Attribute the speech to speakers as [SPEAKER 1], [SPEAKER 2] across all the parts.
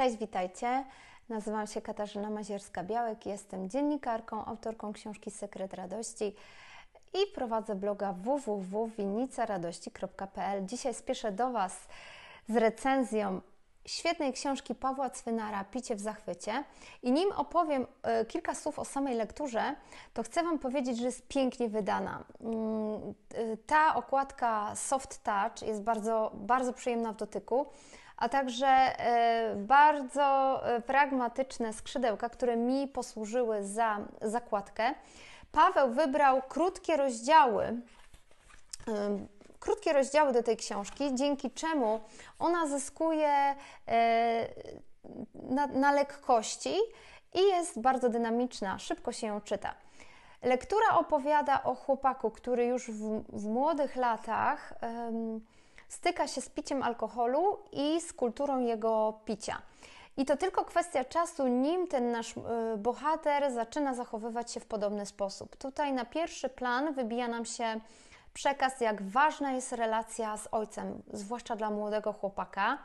[SPEAKER 1] Cześć, witajcie. Nazywam się Katarzyna Mazierska-Białek, jestem dziennikarką, autorką książki Sekret Radości i prowadzę bloga www.winnicaradości.pl. Dzisiaj spieszę do Was z recenzją świetnej książki Pawła Cwynara Picie w zachwycie. I nim opowiem y, kilka słów o samej lekturze, to chcę Wam powiedzieć, że jest pięknie wydana. Mm, y, ta okładka soft touch jest bardzo, bardzo przyjemna w dotyku a także e, bardzo e, pragmatyczne skrzydełka, które mi posłużyły za zakładkę. Paweł wybrał krótkie rozdziały, krótkie rozdziały do tej książki, dzięki czemu ona zyskuje e, na, na lekkości i jest bardzo dynamiczna, szybko się ją czyta. Lektura opowiada o chłopaku, który już w, w młodych latach styka się z piciem alkoholu i z kulturą jego picia. I to tylko kwestia czasu, nim ten nasz y, bohater zaczyna zachowywać się w podobny sposób. Tutaj na pierwszy plan wybija nam się przekaz, jak ważna jest relacja z ojcem, zwłaszcza dla młodego chłopaka.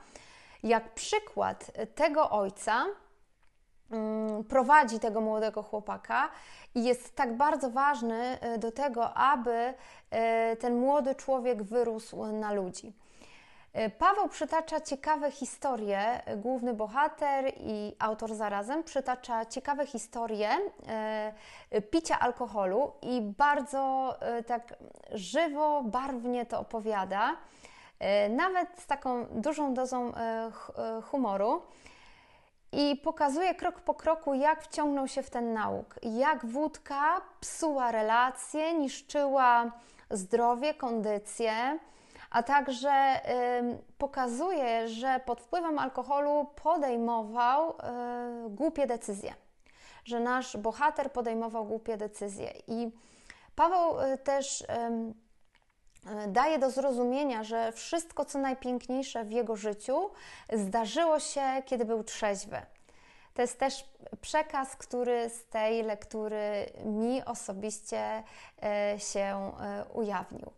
[SPEAKER 1] Jak przykład tego ojca prowadzi tego młodego chłopaka i jest tak bardzo ważny y, do tego, aby y, ten młody człowiek wyrósł na ludzi. Y, Paweł przytacza ciekawe historie, główny bohater i autor zarazem przytacza ciekawe historie picia alkoholu i bardzo tak żywo, barwnie to opowiada, nawet z taką dużą dozą humoru i pokazuje krok po kroku, jak wciągnął się w ten nauk, jak wódka psuła relacje, niszczyła zdrowie, kondycję, a także y, pokazuje, że pod wpływem alkoholu podejmował y, głupie decyzje, że nasz bohater podejmował głupie decyzje. I Paweł y, też daje do zrozumienia, że wszystko, co najpiękniejsze w jego życiu, zdarzyło się, kiedy był trzeźwy. To jest też przekaz, który z tej lektury mi osobiście e, się e, ujawnił.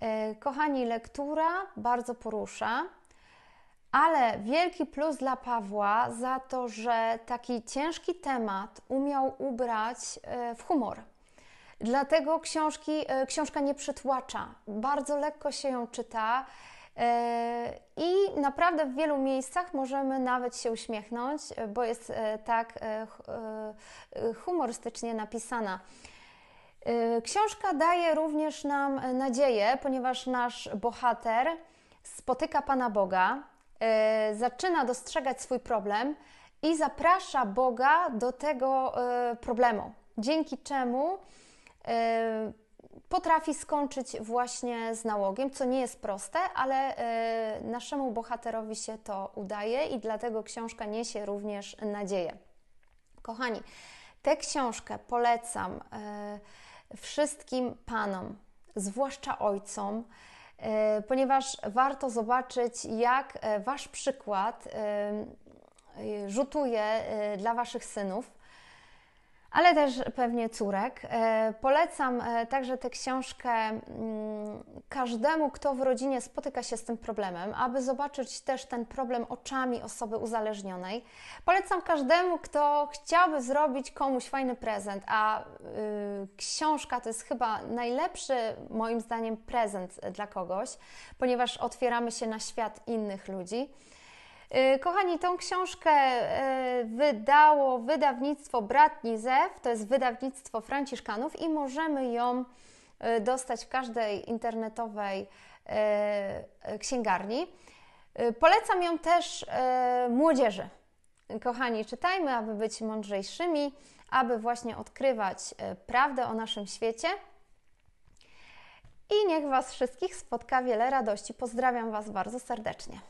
[SPEAKER 1] E, kochani, lektura bardzo porusza, ale wielki plus dla Pawła za to, że taki ciężki temat umiał ubrać w humor. Dlatego książki, książka nie przytłacza, bardzo lekko się ją czyta. E, I naprawdę w wielu miejscach możemy nawet się uśmiechnąć, e, bo jest tak humorystycznie napisana. Książka daje również nam nadzieję, ponieważ nasz bohater spotyka Pana Boga, zaczyna dostrzegać swój problem i zaprasza Boga do tego problemu, dzięki czemu E, potrafi skończyć właśnie z nałogiem, co nie jest proste, ale e, naszemu bohaterowi się to udaje i dlatego książka niesie również nadzieję. Kochani, tę książkę polecam e, wszystkim panom, zwłaszcza ojcom, ponieważ warto zobaczyć, jak wasz przykład rzutuje dla waszych synów ale też pewnie córek. E, polecam e, także tę książkę mm, każdemu, kto w rodzinie spotyka się z tym problemem, aby zobaczyć też ten problem oczami osoby uzależnionej. Polecam każdemu, kto chciałby zrobić komuś fajny prezent, a y, książka to jest chyba najlepszy, moim zdaniem, prezent dla kogoś, ponieważ otwieramy się na świat innych ludzi. Y, kochani, tą książkę y, wydało wydawnictwo Brat Nizew, to jest wydawnictwo Franciszkanów i możemy ją y, dostać w każdej internetowej księgarni. Polecam ją też młodzieży. Kochani, czytajmy, aby być mądrzejszymi, aby właśnie odkrywać prawdę o naszym świecie. I niech Was wszystkich spotka wiele radości. Pozdrawiam Was bardzo serdecznie.